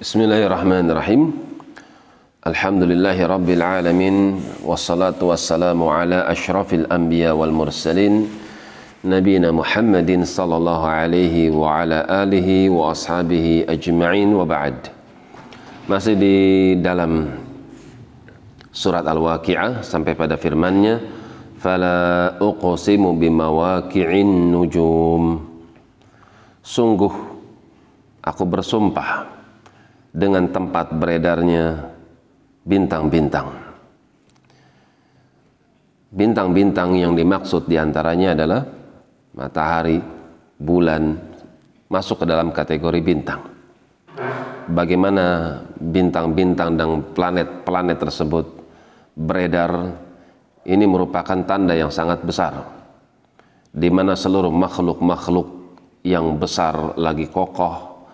بسم الله الرحمن الرحيم الحمد لله رب العالمين والصلاة والسلام على أشرف الأنبياء والمرسلين نبينا محمد صلى الله عليه وعلى آله وأصحابه أجمعين وبعد masih di dalam surat Al-Waqi'ah sampai pada firmannya fala uqsimu bimawaqi'in nujum. Sungguh aku bersumpah dengan tempat beredarnya bintang-bintang. Bintang-bintang yang dimaksud di antaranya adalah matahari, bulan, masuk ke dalam kategori bintang. Bagaimana bintang-bintang dan planet-planet tersebut beredar, ini merupakan tanda yang sangat besar. Di mana seluruh makhluk-makhluk yang besar lagi kokoh,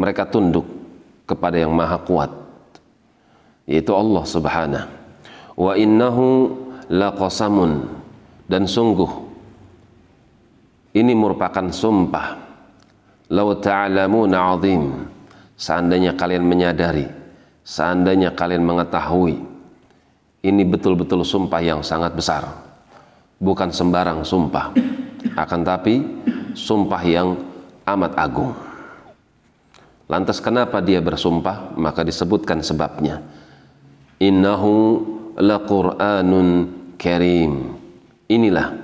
mereka tunduk kepada yang maha kuat yaitu Allah subhanahu. Wa innahu laqasamun. Dan sungguh ini merupakan sumpah. Lau ta'lamuna azim. Seandainya kalian menyadari seandainya kalian mengetahui ini betul-betul sumpah yang sangat besar. Bukan sembarang sumpah. Akan tapi sumpah yang amat agung Lantas kenapa dia bersumpah? Maka disebutkan sebabnya. Innahu laqur'anun karim. Inilah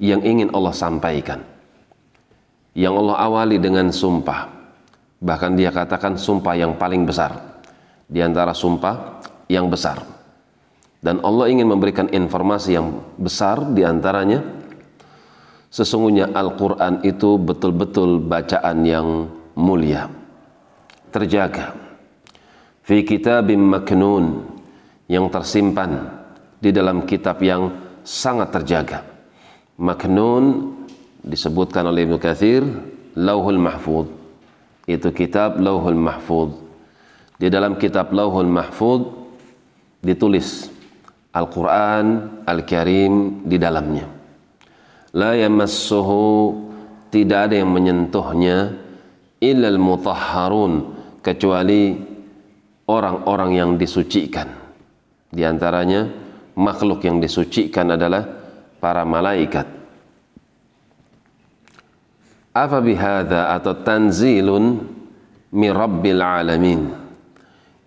yang ingin Allah sampaikan. Yang Allah awali dengan sumpah. Bahkan dia katakan sumpah yang paling besar. Di antara sumpah yang besar. Dan Allah ingin memberikan informasi yang besar di antaranya. Sesungguhnya Al-Quran itu betul-betul bacaan yang mulia terjaga. Fi kitabim maknun yang tersimpan di dalam kitab yang sangat terjaga. Maknun disebutkan oleh Ibnu Katsir Lauhul Mahfud itu kitab Lauhul Mahfud di dalam kitab Lauhul Mahfud ditulis Al-Quran Al-Karim di dalamnya. La yamassuhu tidak ada yang menyentuhnya illal mutahharun kecuali orang-orang yang disucikan. Di antaranya makhluk yang disucikan adalah para malaikat. Apa bihada atau tanzilun mi rabbil alamin.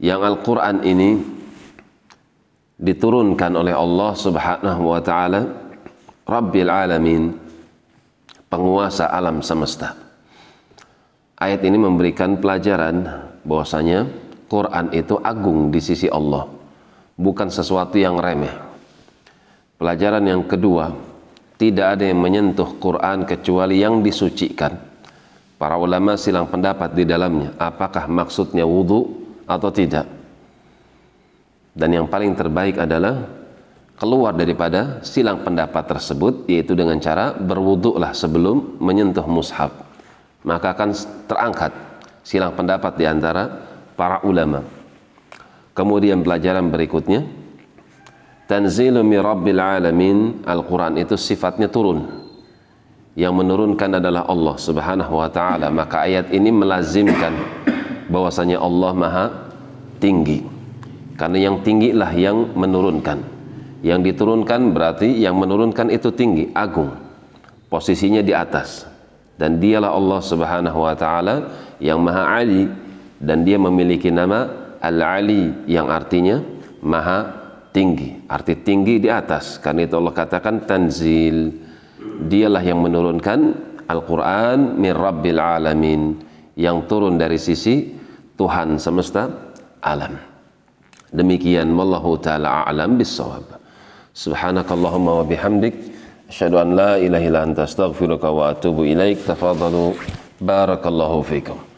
Yang Al-Quran ini diturunkan oleh Allah subhanahu wa ta'ala Rabbil alamin penguasa alam semesta ayat ini memberikan pelajaran bahwasanya Quran itu agung di sisi Allah, bukan sesuatu yang remeh. Pelajaran yang kedua, tidak ada yang menyentuh Quran kecuali yang disucikan. Para ulama silang pendapat di dalamnya, apakah maksudnya wudhu atau tidak. Dan yang paling terbaik adalah keluar daripada silang pendapat tersebut, yaitu dengan cara berwudhulah sebelum menyentuh mushaf maka akan terangkat silang pendapat di antara para ulama. Kemudian pelajaran berikutnya. Tanzilu mi rabbil alamin Al-Quran itu sifatnya turun. Yang menurunkan adalah Allah subhanahu wa ta'ala. Maka ayat ini melazimkan bahwasanya Allah maha tinggi. Karena yang tinggi lah yang menurunkan. Yang diturunkan berarti yang menurunkan itu tinggi, agung. Posisinya di atas dan dialah Allah Subhanahu wa taala yang Maha Ali dan dia memiliki nama Al-Ali yang artinya Maha tinggi. Arti tinggi di atas. Karena itu Allah katakan tanzil. Dialah yang menurunkan Al-Qur'an min Rabbil alamin yang turun dari sisi Tuhan semesta alam. Demikian wallahu taala a'lam bissawab. Subhanakallahumma wa bihamdik Asyhadu an la ilaha illa anta astaghfiruka wa atubu ilaik. Tafadhalu. Barakallahu fikum.